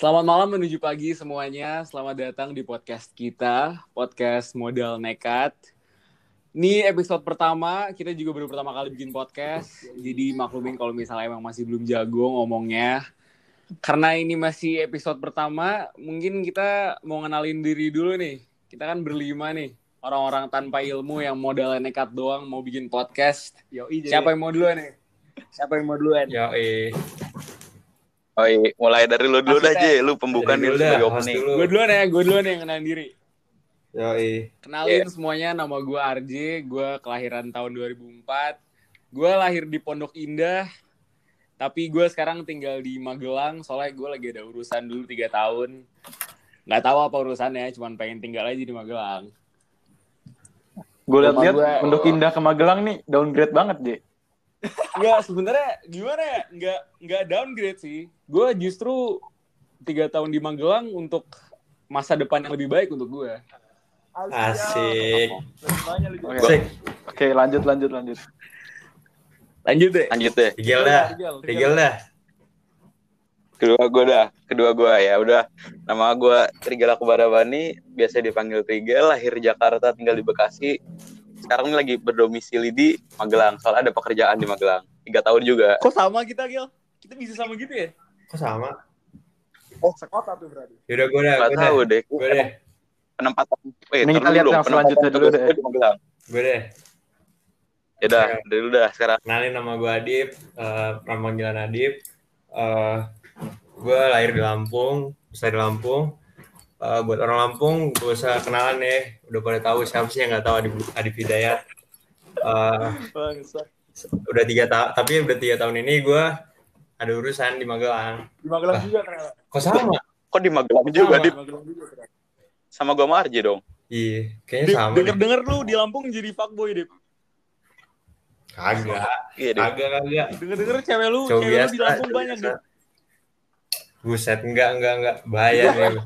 Selamat malam menuju pagi semuanya. Selamat datang di podcast kita, podcast Modal Nekat. Ini episode pertama, kita juga baru pertama kali bikin podcast. Jadi maklumin kalau misalnya emang masih belum jago ngomongnya. Karena ini masih episode pertama, mungkin kita mau ngenalin diri dulu nih. Kita kan berlima nih, orang-orang tanpa ilmu yang modalnya nekat doang mau bikin podcast. Yoi, jadi- Siapa yang mau duluan nih? Siapa yang mau duluan? Yo, eh. Oh iya, mulai dari lu dulu dah, Maksudnya- J. Lu pembukaan nih dulu dah, sebagai opening. dulu. Gue duluan ya, gue duluan yang kenalin diri. Yo, eh. Kenalin semuanya, nama gue RJ, gue kelahiran tahun 2004. Gue lahir di Pondok Indah, tapi gue sekarang tinggal di Magelang, soalnya gue lagi ada urusan dulu tiga tahun. Nggak tahu apa urusannya, cuman pengen tinggal aja di Magelang. Gue liat-liat Pondok Indah ke Magelang nih downgrade banget, J. Enggak, sebenarnya gimana ya? Nggak, nggak downgrade sih. Gue justru tiga tahun di Magelang untuk masa depan yang lebih baik untuk gue. Asik. Oke. Asik. Oke, lanjut lanjut lanjut. Lanjut deh. Lanjut deh. Tigel dah. Tigel dah. Kedua gue dah. Kedua gue ya udah. Nama gue Trigel Akbarabani, biasa dipanggil Trigel, lahir Jakarta, tinggal di Bekasi. Sekarang ini lagi berdomisili di Magelang. Soalnya ada pekerjaan di Magelang. Tiga tahun juga. Kok sama kita, Gil? Kita bisa sama gitu ya? Kok sama? Oh, sekota tuh berarti. Yaudah gue dah, Gak tahu deh. Gue deh. Penempatan. Eh, Ini kita lihat dong, yang selanjutnya dulu deh. gue deh. Ya udah, dulu dah sekarang. Kenalin nama gue Adip. eh nama panggilan Adip. eh gue lahir di Lampung. Besar di Lampung. Eh, buat orang Lampung, gue usah kenalan ya. Udah pada tahu siapa sih yang nggak tahu Adip, Adip Hidayat. Eh, udah tiga tahun, tapi udah tiga tahun ini gue ada urusan di Magelang. Di Magelang Ah. juga ternyata. Kok sama? Kok di Magelang juga, Sama, Dip? Magelang juga ternyata. Sama gue Marji dong. Iya, kayaknya Dip, sama. denger-denger lu di Lampung jadi fuckboy, Dip. Kagak, Iya, kagak, kagak. Denger-denger cewek lu, Cowok cewek lu biasa. di Lampung banyak. Dip. Buset, enggak, enggak, enggak. Bahaya nih.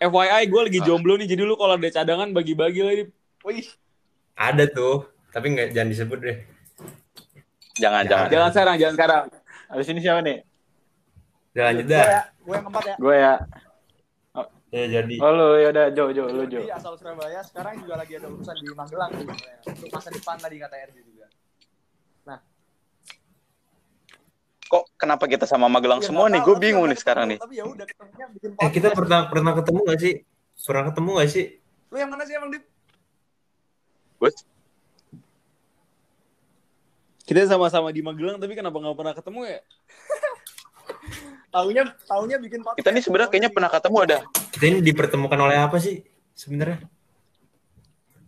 FYI, gue lagi jomblo nih, jadi lu kalau ada cadangan bagi-bagi lah, Dip. Wih, Ada tuh, tapi enggak jangan disebut deh. Jangan, jangan. jangan sekarang, jangan sekarang. Habis ini siapa nih? Udah lanjut dah. Gue yang keempat ya. Gue ya. Ya jadi. Oh lu ya udah Jo Jo lu Jo. Jadi asal Surabaya sekarang juga lagi ada urusan di Magelang nih, untuk masa depan tadi kata RJ juga. Kok kenapa kita sama Magelang Ya, semua nih? Gue bingung nih sekarang nih. Tapi ya udah ketemunya bikin Eh kita podcast. pernah pernah ketemu gak sih? Pernah ketemu gak sih? Lu yang mana sih emang Dip? Gue Kita sama-sama di Magelang, tapi kenapa nggak pernah ketemu ya? Taunya taunya bikin podcast. kita nih sebenarnya kayaknya pernah ketemu ada. Kita ini dipertemukan oleh apa sih sebenarnya?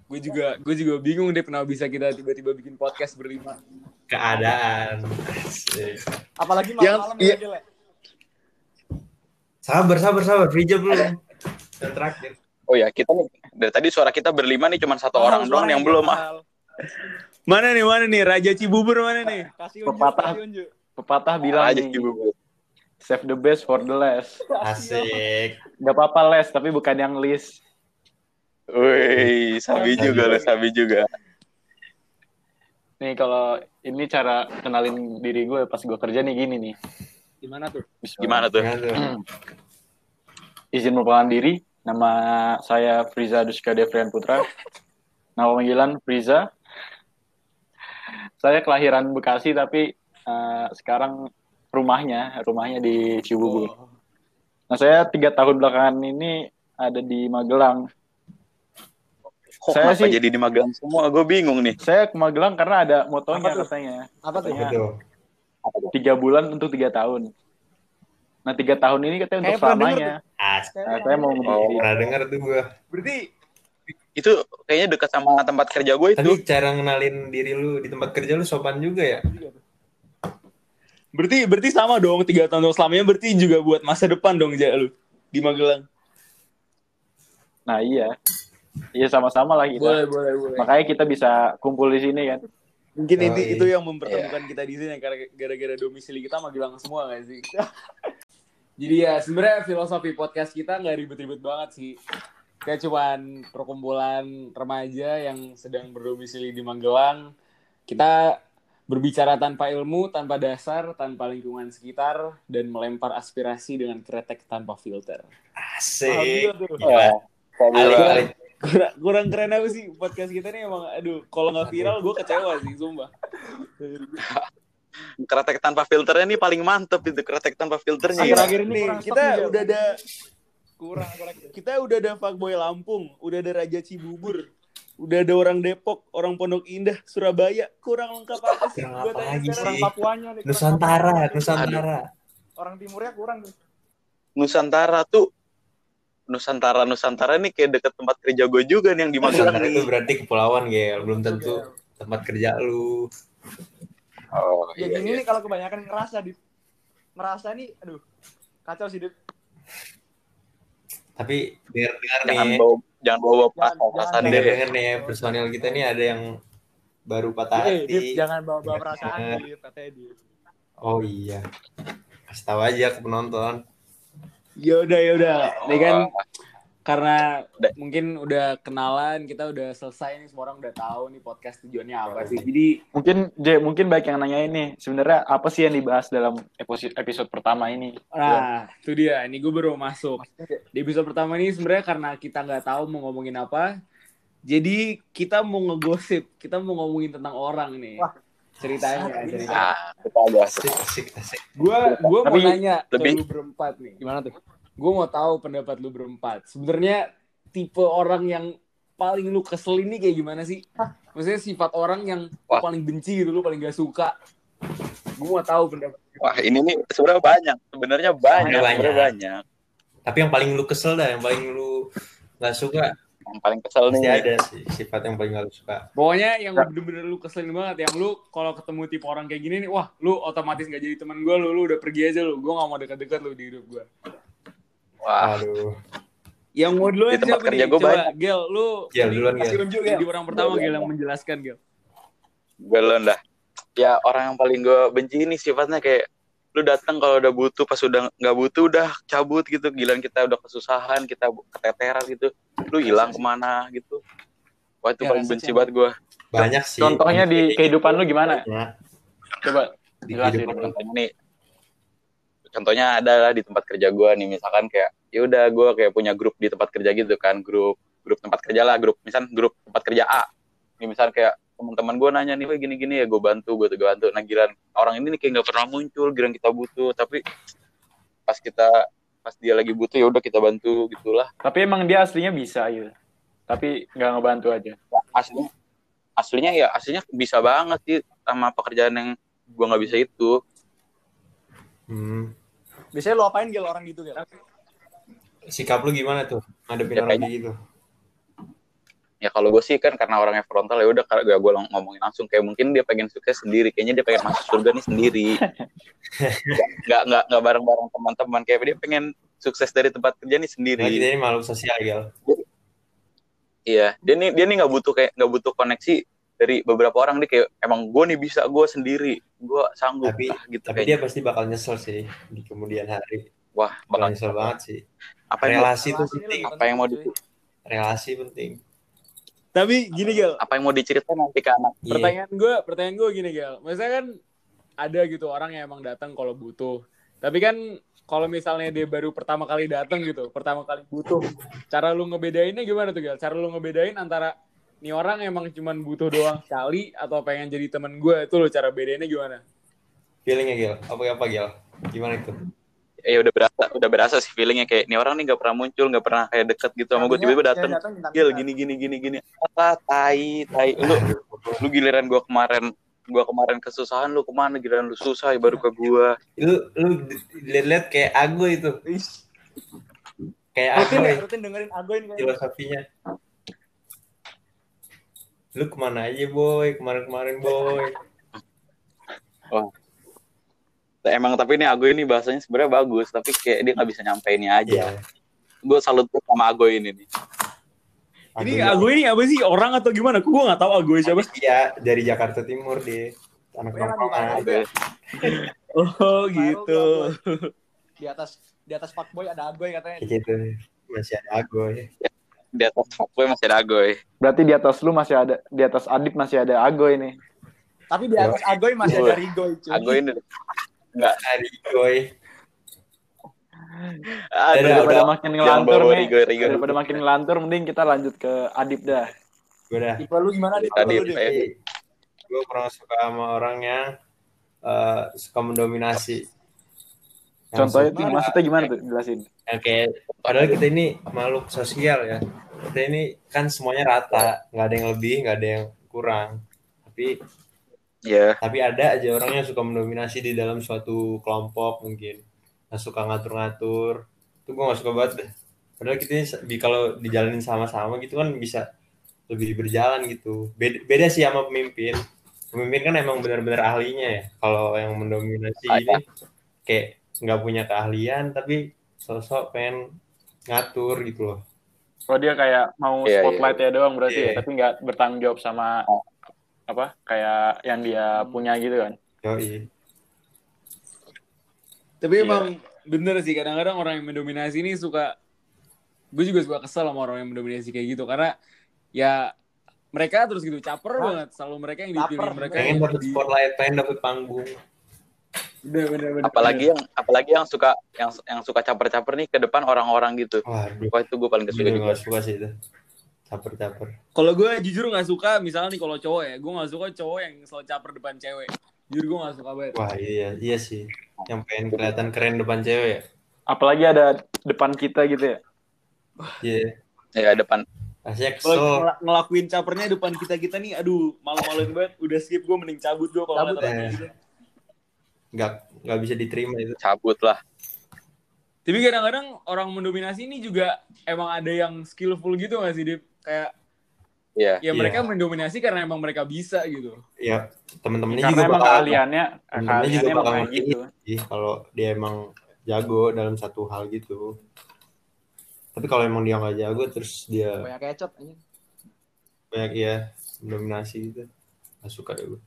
Gue juga, gue juga bingung deh kenapa bisa kita tiba-tiba bikin podcast berlima. Keadaan. Asik. Apalagi Yang- malam-malam iya. ya, Gil, ya. Sabar, sabar, sabar. Free job belum. Dan terakhir. Oh ya, kita nih dari tadi suara kita berlima nih cuma satu orang doang yang belum ah. Mana nih, mana nih? Raja Cibubur mana nih? Kasih unjuk, Pepatah. kasih unjuk. Pepatah bilang aja nih, sih Bu. save the best for the last. Asik. Gak apa-apa les, tapi bukan yang list. Wih, sabi juga lo, sabi juga. Nih kalau ini cara kenalin diri gue pas gue kerja nih gini nih. Gimana tuh? Gimana tuh? Gimana tuh? Izin merupakan diri. Nama saya Friza Duska Devrian Putra. Nama panggilan Friza. Saya kelahiran Bekasi tapi eh, sekarang rumahnya rumahnya di Cibubur. Oh. Nah saya tiga tahun belakangan ini ada di Magelang. Kok Saya sih- jadi di Magelang semua? Gue bingung nih. Saya ke Magelang karena ada motonya Apa tuh? katanya Apa tuh? Tiga bulan untuk tiga tahun. Nah tiga tahun ini katanya untuk Kayak selamanya. Nah, saya mau Oh. Pernah denger tuh gue. Berarti Itu kayaknya dekat sama tempat kerja gue itu. Tapi cara ngenalin diri lu di tempat kerja lu sopan juga ya? Berarti berarti sama dong tiga tahun untuk selamanya berarti juga buat masa depan dong ja lu di Magelang. Nah iya, iya sama-sama lah kita. Boleh boleh boleh. Makanya kita bisa kumpul di sini kan. Mungkin Oh, itu iya. itu yang mempertemukan kita di sini karena gara-gara domisili kita Magelang semua gak sih? Jadi ya sebenarnya filosofi podcast kita nggak ribet-ribet banget sih. Kayak cuman perkumpulan remaja yang sedang berdomisili di Magelang. Kita Berbicara tanpa ilmu, tanpa dasar, tanpa lingkungan sekitar, dan melempar aspirasi dengan kretek tanpa filter. Asik. Gila gila. kali. Kurang, kurang keren apa sih podcast kita nih emang, aduh, kalau nggak viral gue kecewa sih, sumpah. Kretek tanpa filternya nih paling mantep itu kretek tanpa filternya. ya. Akhir-akhir ini kurang kita udah ada kurang kurang kita udah ada fuckboy Lampung, udah ada Raja Cibubur, udah ada orang Depok, orang Pondok Indah, Surabaya. Kurang lengkap apa sih? Kurang Gua apa lagi sih? Papuanya nih Nusantara, Papuanya. Nusantara. orang timurnya kurang nih Nusantara tuh Nusantara Nusantara nih kayak deket tempat kerja gue juga nih yang di Magelang Nusantara itu nih. berarti kepulauan, Gel. Belum tentu tempat kerja lu. Oh ya iya. gini iya. nih kalau kebanyakan ngerasa di ngerasa nih aduh kacau sih Dit. Tapi dengar-dengar Jangan nih, bawa jangan bawa jangan- deh. dengar-dengar nih personil kita nih ada yang baru patah Eh, Dit, hati. jangan bawa bawa perasaan. Dit, katanya Dit. Oh iya. Kasih tahu aja ke penonton. Ya udah ya udah. Nih kan Wah, karena Da- mungkin udah kenalan, kita udah selesai nih semua orang udah tahu nih podcast tujuannya apa sih. Jadi Mungkin J, mungkin baik yang nanya ini sebenarnya apa sih yang dibahas dalam episode episode pertama ini? nah, itu dia. Ini gue baru masuk. Maksudnya, Di episode pertama ini sebenarnya karena kita nggak tahu mau ngomongin apa, jadi kita mau ngegosip, kita mau ngomongin tentang orang nih. Wah. ceritanya, ceritanya. Ah. Gua gua mau Tapi nanya lebih- berempat nih. Gimana tuh? Gue mau tahu pendapat lu berempat. Sebenarnya tipe orang yang paling lu kesel ini kayak gimana sih? Maksudnya sifat orang yang Wah. paling benci gitu, lu paling gak suka. Gue mau tahu pendapat. Wah, ini nih sebenarnya banyak. Sebenarnya banyak, Banyak. sebenarnya banyak. Tapi yang paling lu kesel dah, yang paling lu nggak suka, Yang paling kesel pasti nih. ada sih sifat yang paling gak lu suka. Pokoknya yang bener-bener lu keselin banget, yang lu kalau ketemu tipe orang kayak gini nih, wah lu otomatis gak jadi teman gue, lu, lu udah pergi aja lu. Gue gak mau deket-deket lu di hidup gue. Wah, Aduh. Yang mau duluan Di tempat siapa kerja nih? Coba, banyak. Gel, lu Gel, duluan, Gel. Gel. Jadi orang pertama Gel yang menjelaskan Gel. belum dah. Ya orang yang paling gue benci ini sifatnya kayak lu datang kalau udah butuh pas udah nggak butuh udah cabut gitu giliran kita udah kesusahan kita keteteran gitu lu hilang ke mana gitu wah itu Ya, paling benci banget gue Banyak sih. Contohnya di kehidupan lu gimana? Banyak. Coba Di Jelasin. kehidupan lu. nih contohnya adalah di tempat kerja gue nih misalkan kayak ya udah gue kayak punya grup di tempat kerja gitu kan grup grup tempat kerja lah grup misal grup tempat kerja A ini misal kayak teman-teman gue nanya nih "Weh, gini-gini ya gue bantu gue tuh bantu nah giran orang ini nih kayak nggak pernah muncul giran kita butuh tapi pas kita pas dia lagi butuh ya udah kita bantu gitulah Tapi emang dia aslinya bisa gitu. Tapi nggak ngebantu aja. aslinya aslinya ya aslinya bisa banget sih sama pekerjaan yang gue nggak bisa itu Hmm. Biasanya lu apain Gel orang gitu Gel Sikap lu gimana tuh? Ngadepin Ya, orang kayak gitu. ya kalau gue sih kan karena orangnya frontal ya udah kalau gue ngomongin langsung kayak mungkin dia pengen sukses sendiri kayaknya dia pengen masuk surga nih sendiri Nggak- nggak nggak nggak bareng bareng teman-teman kayak dia pengen sukses dari tempat kerja nih sendiri Nah, ini makhluk sosial, Gel. iya dia nih dia nih nggak butuh kayak nggak butuh koneksi dari beberapa orang dia kayak emang gue nih bisa gue sendiri gue sanggup Tapi- lah gitu Tapi kayaknya. dia pasti bakal nyesel sih di kemudian hari. wah Bakal nyesel banget sih. apa yang mau, Relasi itu penting. apa yang mau di. Relasi penting. Tapi gini Gel, apa yang mau diceritain nanti ke anak Iya. pertanyaan gue pertanyaan gue gini Gel maksudnya kan ada gitu orang yang emang datang kalau butuh tapi kan kalau misalnya dia baru pertama kali datang gitu pertama kali butuh cara lu ngebedainnya gimana tuh Gel cara lu ngebedain antara nih orang emang cuman butuh doang sekali atau pengen jadi teman gue itu lo cara bedainnya gimana Feelingnya, Gel. Apa apa, Gel? Gimana itu? ya udah berasa udah berasa sih feelingnya kayak nih orang nih nggak pernah muncul nggak pernah kayak deket gitu sama gue Artinya, tiba-tiba datang minta-minta. Gil gini gini gini gini apa tai tai lu lu giliran gua kemarin gua kemarin kesusahan lu ke mana giliran lu susah ya baru ke gua Lu lu lihat-lihat kayak Ago itu. Ih, Kayak rutin Ago ya rutin dengerin Agoin filosofinya. Lu ke mana aja, boy? Kemarin-kemarin, boy. emang tapi ini Agoy ini bahasanya sebenarnya bagus tapi kayak dia nggak bisa nyampeinnya aja Iya. gue salut tuh sama Agoy ini nih ini Ago- Ago ini apa sih orang atau gimana gue gak tahu Ago siapa Iya, dari Jakarta Timur dia. Anak nongkrongan. Ago. oh gitu di atas di atas fuckboy ada Agoy katanya gitu. Masih ada Ago ya. Di atas fuckboy masih ada Agoy Berarti di atas lu masih ada di atas Adip masih ada Ago ini. Tapi di atas Agoy masih Gue. ada Rigoy, cuy. Aku ini enggak Hari goy. ada Udah, daripada udah. makin ngelantur nih Rigo Rigo. daripada makin ngelantur mending kita lanjut ke Adip dah Gue dah. Tipe lu gimana di Tadi lu, Dik? saya gue kurang suka sama orang yang eh, suka mendominasi. Contohnya tuh maksudnya gimana tuh? jelasin. kayak padahal kita ini makhluk sosial ya. Kita ini kan semuanya rata. Nggak ada yang lebih nggak ada yang kurang. Tapi ya tapi ada aja orang yang suka mendominasi di dalam suatu kelompok mungkin. Nggak suka ngatur-ngatur. Itu gue nggak suka banget deh. Padahal kita ini di- kalau dijalanin sama-sama gitu kan bisa lebih berjalan gitu. Beda, beda sih sama pemimpin. Pemimpin kan emang benar-benar ahlinya ya. Kalau yang mendominasi Ah, ini kayak nggak punya keahlian tapi sosok pengen ngatur gitu loh kalau dia kayak mau Iya, iya, spotlightnya doang berarti Iya. ya tapi nggak bertanggung jawab sama apa kayak yang dia punya gitu kan Yoi. Tapi Iya. emang bener sih kadang-kadang orang yang mendominasi ini suka gue juga suka kesel sama orang yang mendominasi kayak gitu karena ya mereka terus gitu caper Hah? banget selalu mereka yang dipilih Caper, mereka pengen yang dapet di- spotlight pengen dapet panggung bener, bener, bener, apalagi yang apalagi yang suka yang yang suka caper-caper nih ke depan orang-orang gitu. Waduh. Wah itu gue paling gak suka gue juga. gak suka sih itu. Caper-caper. Kalau gue jujur nggak suka misalnya nih kalau cowok ya gue nggak suka cowok yang selalu caper depan cewek. Jujur gue nggak suka banget. Wah iya iya sih. Yang pengen kelihatan keren depan cewek ya. Apalagi ada depan kita gitu ya. Iya. Ya depan. Rasanya kalau kesel ngel- ngelakuin capernya depan kita kita nih aduh malu-maluin banget. Udah skip gue mending cabut gue kalau Cabut, ya. gitu. Nggak nggak bisa diterima itu cabut lah Tapi kadang-kadang orang mendominasi ini juga emang ada yang skillful gitu gak sih, Dip? Kayak ya ya Iya. mereka mendominasi karena emang mereka bisa gitu. ya temen-temennya karena juga emang bakal keahliannya temen-temennya keahliannya juga emang bakal gitu sih kalau dia emang jago dalam satu hal gitu tapi kalau emang dia nggak jago terus dia Banyak kecot anjing. banyak ya mendominasi gitu nggak suka deh gue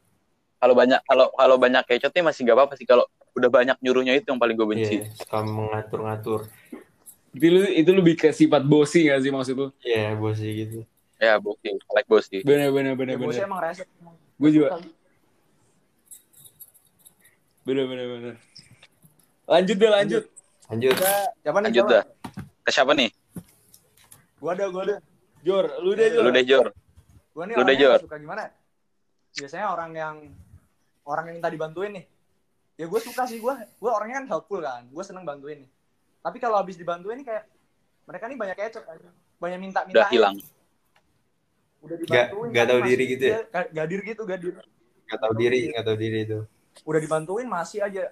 kalau banyak kalau kalau banyak kecotnya masih gak apa-apa sih kalau udah banyak nyuruhnya itu yang paling gue benci iya suka mengatur-ngatur Itu, lu- itu lebih ke sifat bossy gak sih maksud lu? iya bos sih gitu ya bukti like bos sih Bener, bener, bener, Ya, bener. emang rese. emang. Gue juga. Bener, bener, bener. Lanjut deh, lanjut. lanjut Kita, siapa nih? lanjut siapa? dah ke siapa nih Gua ada, gua ada. Jor, lu deh, Jor. lu deh Jor Gua nih Lu deh, Jor. nggak suka gimana? ya? Biasanya orang yang orang yang minta dibantuin nih. Ya gue suka sih, gue gue orangnya kan helpful kan. Gue seneng bantuin nih. Tapi kalau habis dibantuin nih kayak mereka nih banyak aja. Banyak minta-minta. udah hilang Udah Nggak- dibantuin. nggak tapi tahu diri gitu ya? ga- Gadir gitu, gadir. nggak tahu diri nggak tahu diri itu Udah dibantuin masih aja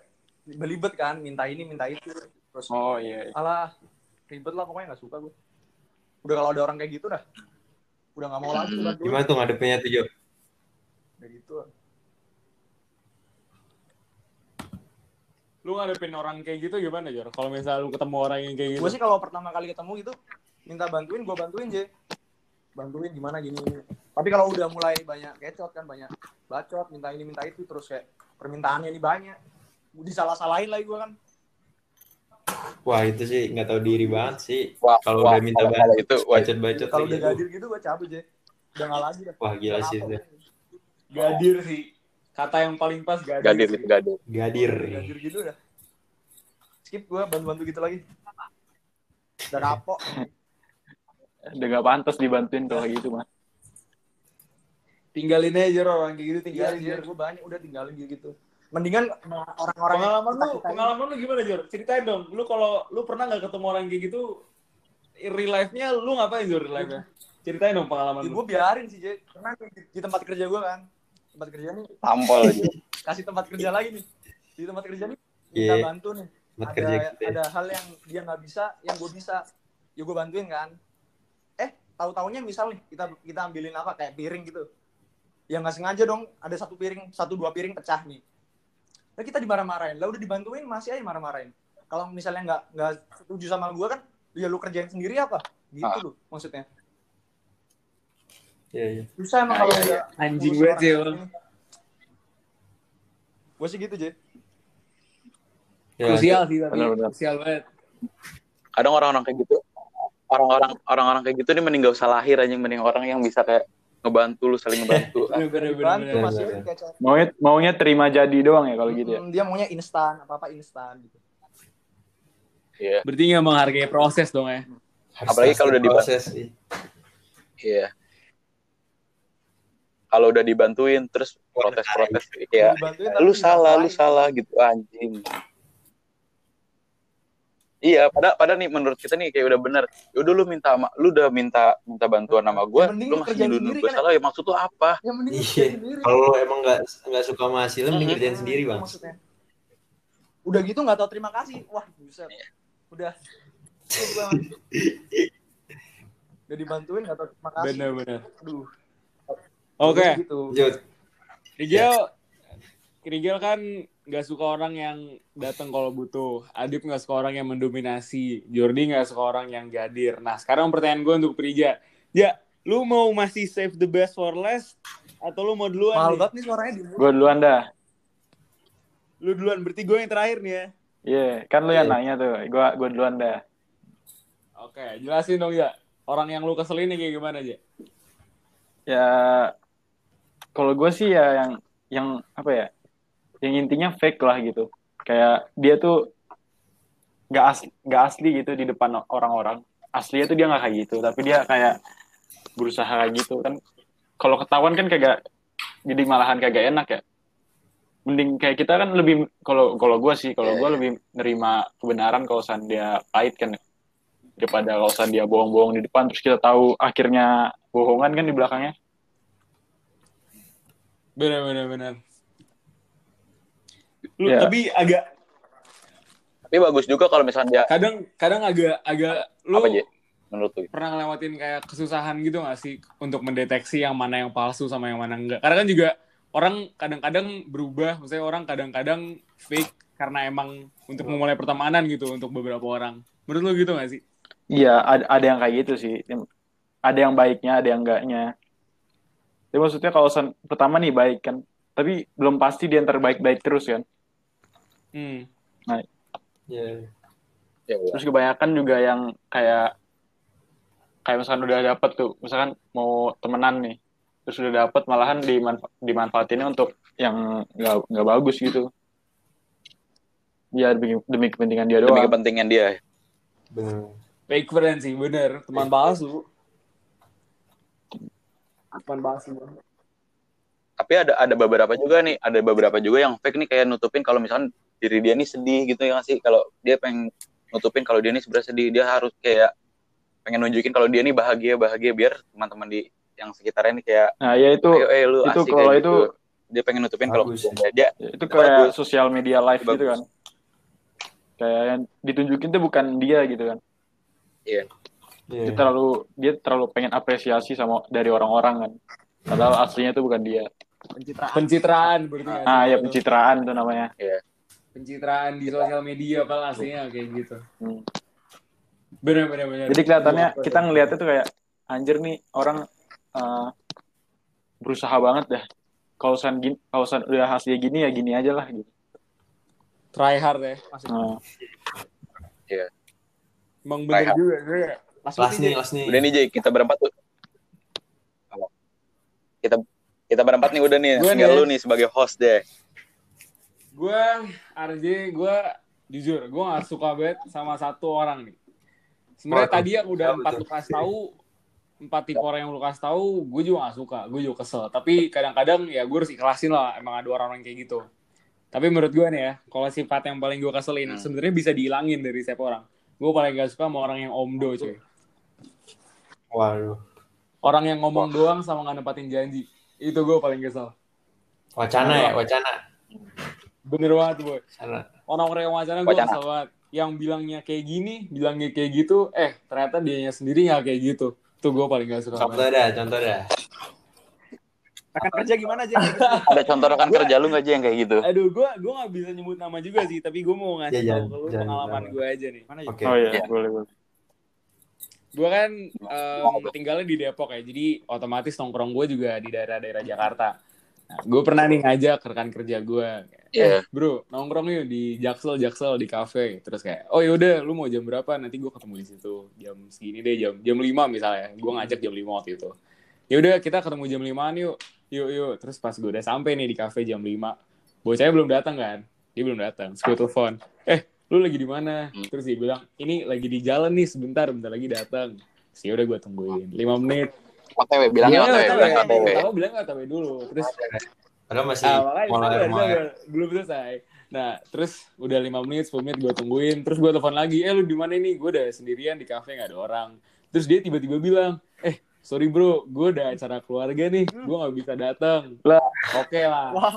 belibet kan, minta ini, minta itu. Terus oh iya iya. alah ribet lah pokoknya nggak suka gue. Udah kalau ada orang kayak gitu dah. Udah nggak mau lagi gimana tuh ngadepinnya tuh Jo Udah gitu. Lu ngadepin orang kayak gitu gimana, Jor? Kalau misalnya lu ketemu orang yang kayak gitu. Gue sih kalau pertama kali ketemu gitu minta bantuin, gue bantuin je. Bantuin gimana gini. Tapi kalau udah mulai banyak kecot kan banyak bacot, minta ini minta itu terus kayak permintaannya ini banyak. Disalah-salahin lagi gue kan. wah itu sih nggak tahu diri banget sih wah kalau udah minta kalau- bantu kalau itu wah, bacot bacot Kalau udah gadir gitu gue cabut je. Udah nggak lagi dah. wah gila sih itu Gadir sih. Kata yang paling pas gadir. gadir gadir gadir Udah gadir gitu dah. Skip gue bantu-bantu gitu lagi. Udah kapok. udah gak pantas dibantuin kalau gitu mah Tinggalin aja Jor, orang kayak gitu Iya, tinggalin. iya, Jor. gue banyak udah tinggalin gitu. Mendingan orang-orang Pengalaman lu, pengalaman lu gimana Jor? Ceritain dong. Lu kalau lu pernah nggak ketemu orang kayak gitu, real life-nya lu ngapain Jor real life-nya? Ceritain dong pengalaman Ya, lu. gue biarin sih, Jay. Karena di, di tempat kerja gue kan. Tempat kerja nih, tampol aja kasih tempat kerja lagi nih. Di tempat kerja nih, minta Iya. bantu nih. tempat Ada, kerja kita ya. ada hal yang dia nggak bisa, yang gue bisa. Ya gue bantuin kan. Eh, tahu-taunya misal nih, kita kita ambilin apa, kayak piring gitu. Ya nggak sengaja dong, ada satu piring, satu dua piring pecah nih. Nah kita dimarah-marahin. Lah udah dibantuin, masih aja marah-marahin. Kalau misalnya nggak nggak setuju sama gue kan, ya lu kerjain sendiri apa? Gitu Ah. loh maksudnya. Iya, iya. Susah emang kalau udah Anjing banget sih. Gue sih gitu, Jay. Ya, Krusial sih tapi. Benar-benar. Krusial banget. kadang orang-orang kayak gitu orang-orang orang-orang kayak gitu nih mending gak usah lahir aja mending orang yang bisa kayak ngebantu lu saling ngebantu Bener, bener, bener, Bantu bener. masih bener. Maunya maunya terima jadi doang ya kalau gitu ya. Dia maunya instan, apa-apa instan gitu. iya Berarti nggak menghargai proses dong ya. Harus Apalagi kalau udah dibahas. proses iya kalau udah dibantuin terus protes-protes tapi lu salah lu salah gitu anjing iya pada pada nih menurut kita nih kayak udah bener udah lu minta ma- lu udah minta minta bantuan sama gue Ya, lu masih sendiri gue kan ya? salah ya maksud lu apa Yang mending Iya. Kalau emang nggak nggak suka sama hasilnya, mending Hmm. kerjain sendiri bang. Maksudnya. Udah gitu nggak tahu terima kasih. Wah, buset. Iya. Udah. Udah dibantuin nggak tahu terima kasih. Bener, bener. Aduh. Oke, Gitu. Rigel, Rigel kan nggak suka orang yang datang kalau butuh. Adip nggak suka orang yang mendominasi. Jordi nggak suka orang yang gadir. Nah, sekarang pertanyaan gue untuk Prija. Ya, lu mau masih save the best for last? Atau lu mau duluan Mahal nih? banget nih suaranya di Gue duluan dah. Lu duluan, berarti gue yang terakhir nih ya. Iya, kan lu yang Iya. nanya tuh. Gue gue duluan dah. Oke, jelasin dong ya. Orang yang lu keselin nih kayak gimana aja? Ya kalau gue sih ya yang yang apa ya? Yang intinya fake lah gitu. Kayak dia tuh nggak asli nggak asli gitu di depan orang-orang. Aslinya tuh dia nggak kayak gitu, tapi dia kayak berusaha kayak gitu kan. Kalau ketahuan kan kagak jadi malahan kagak enak ya. Mending kayak kita kan lebih kalau kalau gue sih kalau Iya, gue lebih nerima kebenaran kalau san dia pahit kan daripada kalau san dia bohong-bohong di depan terus kita tahu akhirnya bohongan kan di belakangnya. Bener, bener, bener. Lu, Ya. Tapi agak, tapi bagus juga kalau misalnya dia kadang kadang agak agak lu apa aja menurut lu pernah ngelewatin kayak kesusahan gitu gak sih untuk mendeteksi yang mana yang palsu sama yang mana enggak karena kan juga orang kadang-kadang berubah maksudnya orang kadang-kadang fake karena emang untuk memulai pertemanan gitu untuk beberapa orang menurut lu gitu gak sih Iya, ada, ada yang kayak gitu sih. Ada yang baiknya, ada yang enggaknya. Jadi maksudnya kalau san- pertama nih baik kan, tapi belum pasti dia yang terbaik-baik terus kan. hmm. Iya. ya, ya. Terus kebanyakan juga yang kayak kayak misalkan udah dapet tuh, misalkan mau temenan nih, terus udah dapet malahan dimanfa dimanfaatinnya untuk yang nggak nggak bagus gitu. Ya demi, demi kepentingan dia demi doang. kepentingan dia Bener. fake friend sih bener teman palsu teman palsu tapi ada ada beberapa juga nih ada beberapa juga yang fake nih kayak nutupin kalau misalkan diri dia nih sedih gitu ya sih kalau dia pengen nutupin kalau dia nih sebenarnya sedih dia harus kayak pengen nunjukin kalau dia nih bahagia bahagia biar teman-teman di yang sekitarnya nih kayak Nah ya itu ayo eh lu itu asik kalau itu gitu. dia pengen nutupin kalau Bagus dia dia itu kayak bagus. sosial media live Itu gitu bagus. kan. Kayak yang ditunjukin tuh bukan dia gitu kan. Iya. Dia terlalu dia terlalu pengen apresiasi sama dari orang-orang kan. Padahal aslinya itu bukan dia. Pencitraan. pencitraan berarti sih? ah ya Kalau pencitraan itu namanya. Pencitraan di sosial media apa aslinya kayak gitu. Hmm. bener bener bener jadi kelihatannya kita ngelihatnya tuh kayak anjir nih orang eh, berusaha banget dah. Kalau san gini kalau san udah hasilnya gini ya gini aja lah gitu. Try hard ya. Nah, emang bener juga gue Kelas nih. udah nih Jay kita berempat tuh. Kita kita berempat nih udah nih. Tinggal nih. lu nih sebagai host deh. Gue RJ gue jujur gue gak suka banget sama satu orang nih. Sebenarnya tadi yang udah empat lu kasih tahu empat tipe orang yang lu kasih tahu gue juga gak suka. Gue juga kesel. Tapi kadang-kadang ya gue harus ikhlasin lah emang ada orang-orang kayak gitu. Tapi menurut gue nih ya kalau sifat yang paling gue keselin Hmm. sebenarnya bisa dihilangin dari setiap orang. Gue paling gak suka sama orang yang omdo cuy Waduh. orang yang ngomong doang sama gak nempatin janji itu gue paling kesel Wacana ya, wacana. bener banget boy Sana. orang-orang yang wacana gue kesel banget yang bilangnya kayak gini bilangnya kayak gitu eh ternyata dianya sendiri nggak kayak gitu tuh gue paling gak suka Contoh dah, contoh dah. Rekan kerja gimana aja? ada contoh rekan kerja lu nggak Jay yang kayak gitu aduh gue gue nggak bisa nyebut nama juga sih tapi gue mau ngasih Ya, tahu jangan- ke lu jangan pengalaman gue aja nih Mana ya? Oke. oh iya Iya. boleh boleh gue kan em, tinggalnya di Depok ya jadi otomatis nongkrong gue juga di daerah-daerah Jakarta. Nah, gue pernah nih ngajak rekan kerja gue Iya. bro nongkrong yuk di Jaksel Jaksel di kafe. Terus kayak oh yaudah lu mau jam berapa? Nanti gue ketemu di situ jam segini deh jam jam 5 misalnya. Gue ngajak jam 5 waktu itu. Ya udah kita ketemu jam 5 yuk yuk yuk. Terus pas gue udah sampai nih di cafe jam 5 bocahnya belum datang kan? Dia belum datang gue telepon eh lu lagi di mana Hmm. terus dia bilang ini lagi di jalan nih sebentar bentar lagi datang terus ya udah gue tungguin 5 menit OTW bilangnya Iya, OTW OTW. bilangnya OTW Pertama bilang OTW dulu terus Padahal masih Ah, lahir mau sabar. belum selesai. Nah, terus udah 5 menit, 10 menit gue tungguin. Terus gue telepon lagi, eh lu di mana ini? Gue udah sendirian di kafe nggak ada orang. Terus dia tiba-tiba bilang, eh sorry bro, gue ada acara keluarga nih, gue nggak bisa datang. Lah. Oke lah. Wah,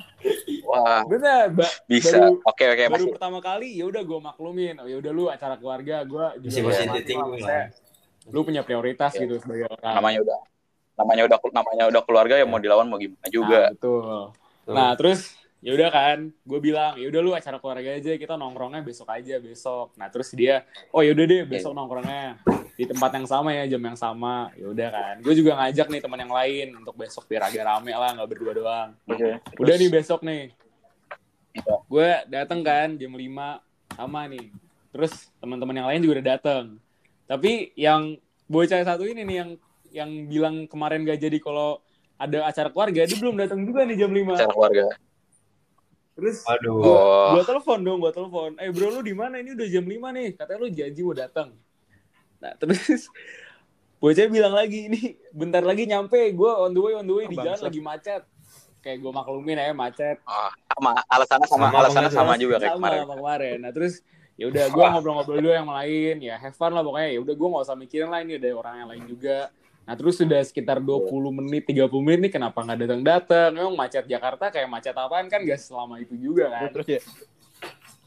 wah Bener, ba bisa baru- oke oke baru masih pertama kali ya udah gue maklumin. Oh ya udah lu acara keluarga, gue juga Masih lah, lah. Lu punya prioritas Iya. gitu sebagai orang. namanya udah namanya udah namanya udah keluarga ya mau dilawan mau gimana juga Nah, betul. Nah, terus ya udah kan, gue bilang, ya udah lu acara keluarga aja, kita nongkrongnya besok aja besok. Nah, terus dia, oh ya udah deh besok nongkrongnya di tempat yang sama ya, jam yang sama. Ya udah kan. Gue juga ngajak nih teman yang lain untuk besok biar agak rame lah, nggak berdua doang. Oke. Udah nih besok nih. Iya. Gue dateng kan jam 5 sama nih. Terus teman-teman yang lain juga udah dateng. Tapi yang bocah satu ini nih yang yang bilang kemarin gak jadi kalau ada acara keluarga, dia belum datang juga nih jam 5. acara keluarga Terus Aduh. gua, oh gua telepon dong, gua telepon. Eh bro lu di mana? Ini udah jam 5 nih. Katanya lu janji mau datang. Nah, terus bocah bilang lagi ini bentar lagi nyampe. Gua on the way on the way Oh, di jalan bangsat. lagi macet. Kayak gua maklumin ya macet. Ah, sama alasannya sama, Sama alasannya banget, sama Mas. juga kayak sama kemarin sama kemarin. Nah, terus ya udah gua ngobrol-ngobrol dulu yang lain ya have fun lah pokoknya ya udah gua nggak usah mikirin lah ini ada orang yang lain juga nah terus sudah sekitar 20 menit 30 menit nih kenapa nggak datang datang memang macet Jakarta kayak macet apaan kan gak selama itu juga kan terus ya.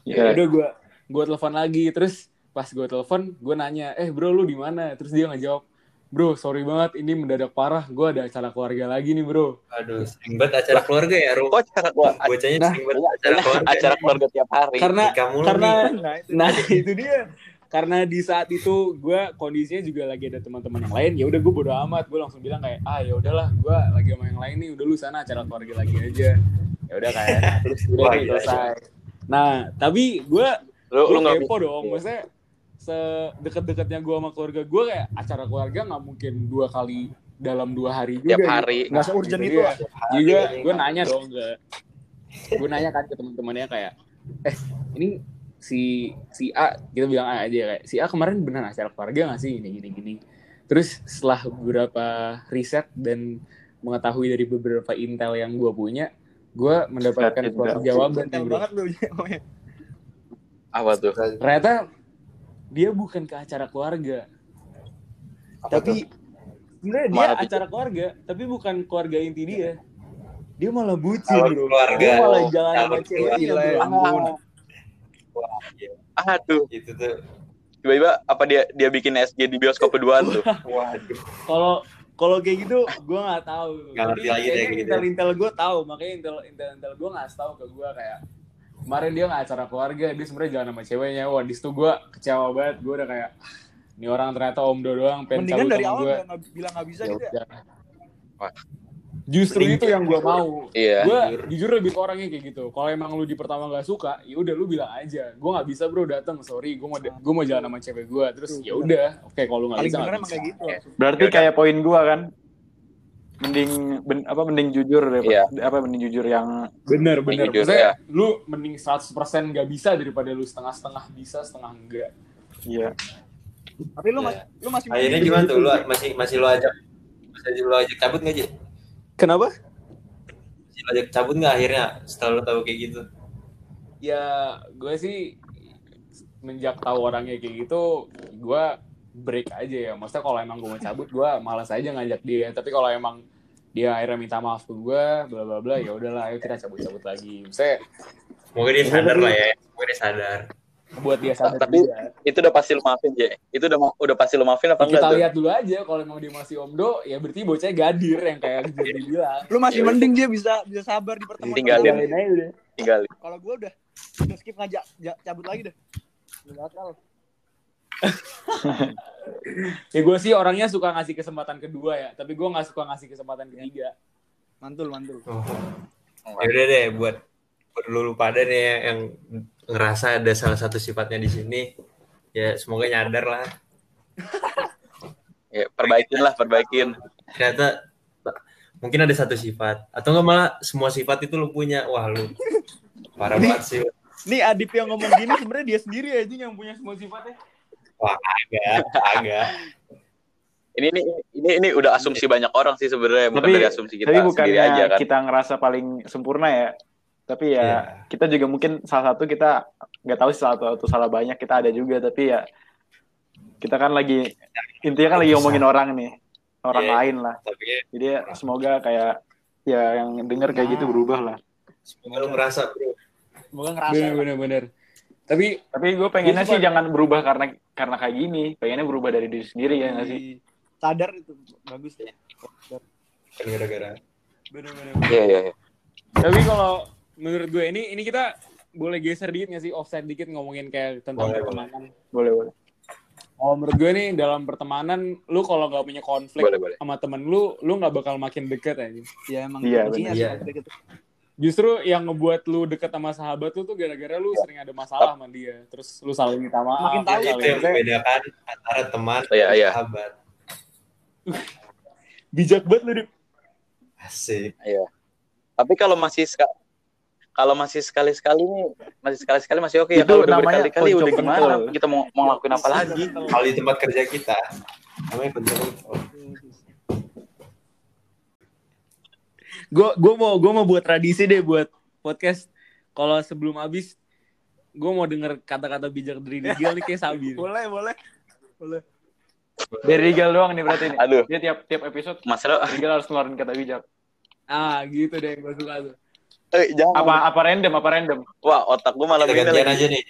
ya Iya. udah gue gue telepon lagi terus pas gue telepon gue nanya eh bro lu di mana terus dia ngejawab bro sorry banget ini mendadak parah gue ada acara keluarga lagi nih bro Aduh, sering banget acara keluarga ya, Ru. kok acara keluarga Bocahnya Nah, sering banget acara keluarga. acara keluarga tiap hari karena karena nih. Nah, itu. nah itu dia karena di saat itu gue kondisinya juga lagi ada teman-teman yang lain ya udah gue bodo amat. Gue langsung bilang kayak ah ya udahlah gue lagi sama yang lain nih udah lu sana acara keluarga lagi aja. Ya udah kan terus udah Wah, nih selesai. Nah tapi gue lu lu nggak kepo dong maksudnya sedekat-dekatnya gue sama keluarga gue kayak acara keluarga nggak mungkin dua kali dalam dua hari juga tiap gitu. hari. Nggak se-urgent Gitu itu lah. juga gue nanya dong ke gue nanya kan ke teman-temannya kayak eh ini si si A kita bilang A aja kayak si A kemarin benar acara keluarga nggak sih? Ini gini gini. Terus setelah beberapa riset dan mengetahui dari beberapa intel yang gue punya gue mendapatkan suatu jawaban Detail bro. banget lu. apa tuh? Ternyata dia bukan ke acara keluarga. Tapi sebenarnya dia Malah acara keluarga tapi bukan keluarga inti dia. Dia malah bucin bro. keluarga. dia malah jalan sama ceweknya bro. Ampun. Wah, iya. aduh Itu tuh. tiba-tiba apa dia dia bikin SG di bioskop keduaan tuh Waduh. kalau kalau kayak gitu gue nggak tahu Nggak ngerti lagi deh kayak gitu. intel intel gue tahu makanya intel intel intel gue nggak tahu ke gue kayak kemarin dia nggak acara keluarga dia sebenarnya jalan sama ceweknya wah di situ gue kecewa banget gue udah kayak "Ah, ini orang ternyata omdo doang pengen Mendingan dari awal gue bilang nggak bisa Ya gitu ya. Wah. Justru itu yang gue mau iya gue jujur. lebih ke orangnya kayak gitu kalau emang lu di pertama gak suka ya udah lu bilang aja gue nggak bisa bro datang sorry gue mau gue mau jalan sama cewek gue terus ya bener. udah oke kalau lu nggak Paling bisa bisa. kayak gitu. Berarti Yaudah. kayak poin gua kan. Mending ben- apa mending jujur deh, Iya. apa mending jujur yang bener bener Jujur, Maksudnya, ya. lu mending 100% gak bisa daripada lu setengah-setengah bisa setengah enggak iya. Tapi lu Iya. masih lu masih Akhirnya gimana tuh? Lu masih masih lu ajak masih lu ajak cabut nggak, Ji? Kenapa ajak cabut nggak akhirnya setelah lu tahu kayak gitu? ya gue sih menjak tahu orangnya kayak gitu gue break aja ya maksudnya kalau emang gue mau cabut gue malas aja ngajak dia tapi kalau emang dia akhirnya minta maaf ke gue bla bla bla ya udahlah ayo kita cabut cabut lagi maksudnya Semoga dia sadar lah ya. Semoga dia sadar. Buat dia sadar Tapi- juga itu udah pasti lu maafin ya itu udah udah pasti lu maafin apa Ya, kita enggak tuh lihat dulu aja kalau emang dia masih omdo ya berarti bocahnya gadir yang kayak jadi bilang Lu masih Ya mending dia bisa bisa sabar di pertemuan. Tinggalin. aja udah tinggal Kalau gua udah udah skip ngajak ja- cabut lagi deh. Nggak bakal. ya gue sih orangnya suka ngasih kesempatan kedua ya tapi gue nggak suka ngasih kesempatan ketiga Mantul, mantul. Oh. Ya udah deh buat buat lu, pada nih ya, yang ngerasa ada salah satu sifatnya di sini ya semoga nyadar lah ya perbaikin lah perbaikin ternyata mungkin ada satu sifat atau enggak malah semua sifat itu lu punya wah lu parah banget sih Nih Adip yang ngomong gini sebenarnya dia sendiri aja yang punya semua sifatnya. wah agak agak Ini ini ini ini udah asumsi banyak orang sih sebenarnya bukan Tapi- dari asumsi kita Tapi sendiri bukannya aja kan. kita ngerasa paling sempurna ya. Tapi ya Iya. kita juga mungkin salah satu kita nggak tahu sih salah satu atau salah banyak kita ada juga tapi ya kita kan lagi intinya kan lagi ngomongin orang nih orang Iya. lain lah tapi ya, jadi ya semoga kayak ya yang denger kayak gitu berubah lah semoga lu ngerasa bro Semoga ngerasa. Bener bener bener. Tapi tapi gue pengennya sih jangan berubah karena karena kayak gini pengennya berubah dari diri sendiri ya nggak sih Sadar itu bagus ya. kan gara-gara bener bener. Iya iya iya. Tapi kalau menurut gue ini ini kita boleh geser dikit nggak sih offset dikit ngomongin kayak tentang Boleh, pertemanan. boleh boleh Oh menurut gue nih dalam pertemanan lu kalau nggak punya konflik Boleh boleh. sama temen lu, lu nggak bakal makin deket aja. Ya emang Iya, kuncinya Iya. Justru yang ngebuat lu deket sama sahabat lu tuh gara-gara lu sering ada masalah sama dia. Terus lu saling minta maaf. Makin tahu itu yang membedakan antara teman Iya, dan iya. sahabat Bijak banget lu, Dip. asik Iya. Tapi kalau masih ska- kalau masih sekali-sekali nih, masih sekali-sekali masih oke ya. Kalau udah namanya berkali-kali udah gimana? Kita mau mau ngelakuin apa lagi? kalau di tempat kerja kita namanya penting gue gue mau gue mau buat tradisi deh buat podcast kalau sebelum habis gue mau denger kata-kata bijak dari Nigel nih kayak Sabi. Boleh, boleh. Boleh. dari Rigal doang nih berarti nih Aduh, dia tiap tiap episode masalah Rigal harus ngeluarin kata bijak ah gitu deh gue suka tuh eh, jangan. apa apa random apa random Wah, otak gua malam kita ini gantian lagi aja nih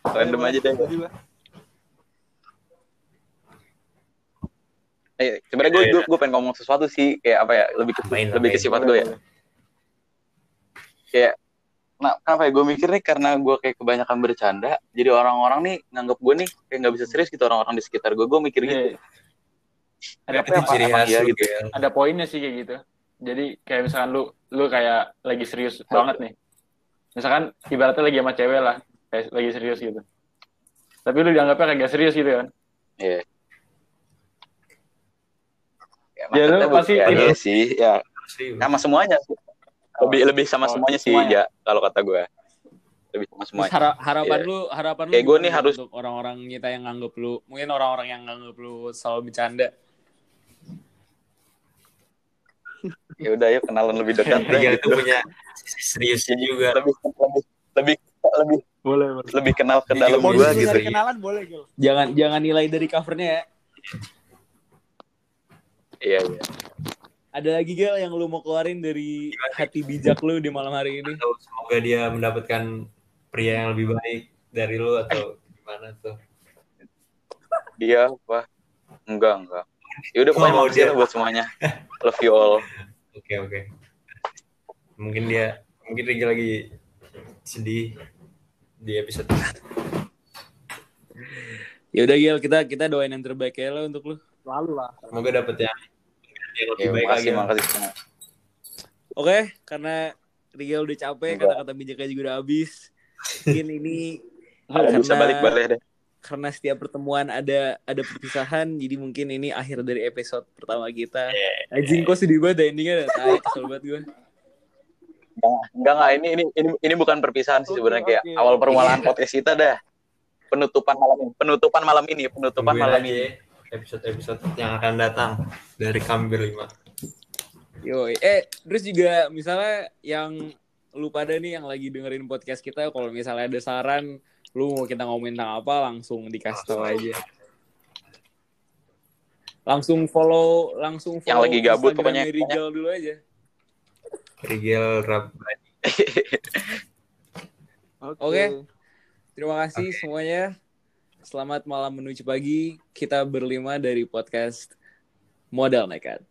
random aja deh. Eh, sebenarnya gue gue pengen ngomong sesuatu sih kayak apa ya lebih ke, Main, lebih ke main. sifat gue ya kayak nah kenapa ya gue mikir nih karena gue kayak kebanyakan bercanda jadi orang-orang nih nganggap gue nih kayak nggak bisa serius gitu orang-orang di sekitar gue gue mikir gitu Iya. ada Apa apa khas dia lu gitu? Ada poinnya sih kayak gitu. Jadi kayak misalkan lu lu kayak lagi serius banget nih. Misalkan ibaratnya lagi sama cewek lah, kayak lagi serius gitu. Tapi lu dianggapnya kagak serius gitu kan. Iya. Ya, Ya, lu pasti ya, itu- iya sih ya sama semuanya sih. lebih lebih sama Oh, semuanya sih semuanya. ya kalau kata gue lebih sama semuanya hara- harapan Iya. lu harapan lu Kayak gua gimana nih harus- untuk orang-orang kita yang nganggep lu mungkin orang-orang yang nganggep lu selalu bercanda ya udah yuk kenalan lebih dekat deh, Rigel gitu. itu punya seriusnya juga. lebih lebih lebih lebih Boleh, lebih kenal ke dalam Modus gitu. dari kenalan boleh, Gil. jangan jangan nilai dari covernya ya. Iya iya. Ada lagi Gel yang lu mau keluarin dari hati bijak lu di malam hari ini? Atau semoga dia mendapatkan pria yang lebih baik dari lu atau gimana tuh? Dia apa? Enggak enggak. Ya udah pokoknya Oh, makasih dia- lah buat semuanya. Love you all oke oke. Mungkin dia mungkin Rigel lagi sedih di episode ya udah Gel kita kita doain yang terbaik ya lo untuk lu. Lalu lah. semoga dapet yang yang lebih ya, baik lagi makasih lah. makasih semua Oke, karena Rigel udah capek, kata-kata bijaknya juga udah habis. Mungkin ini bisa Karena- balik balik deh karena setiap pertemuan ada ada perpisahan, jadi mungkin ini akhir dari episode pertama kita. Anjing kok sedih banget ya endingnya, tai kesel banget gue. enggak enggak enggak ini ini ini ini bukan perpisahan sih sebenarnya kayak oke. awal permulaan podcast kita dah penutupan malam ini penutupan malam ini penutupan Tungguin malam ini ya episode-episode yang akan datang dari kami berlima. Yo, eh terus juga misalnya yang lu pada nih yang lagi dengerin podcast kita, kalau misalnya ada saran, lu mau kita ngomongin tentang apa, langsung dikasih tahu aja. Langsung follow, langsung follow Yang lagi gabut pokoknya. Rigel dulu aja. Rigel Rabbani. Oke. Terima kasih semuanya. Selamat malam menuju pagi. Kita berlima dari podcast Modal Nekat.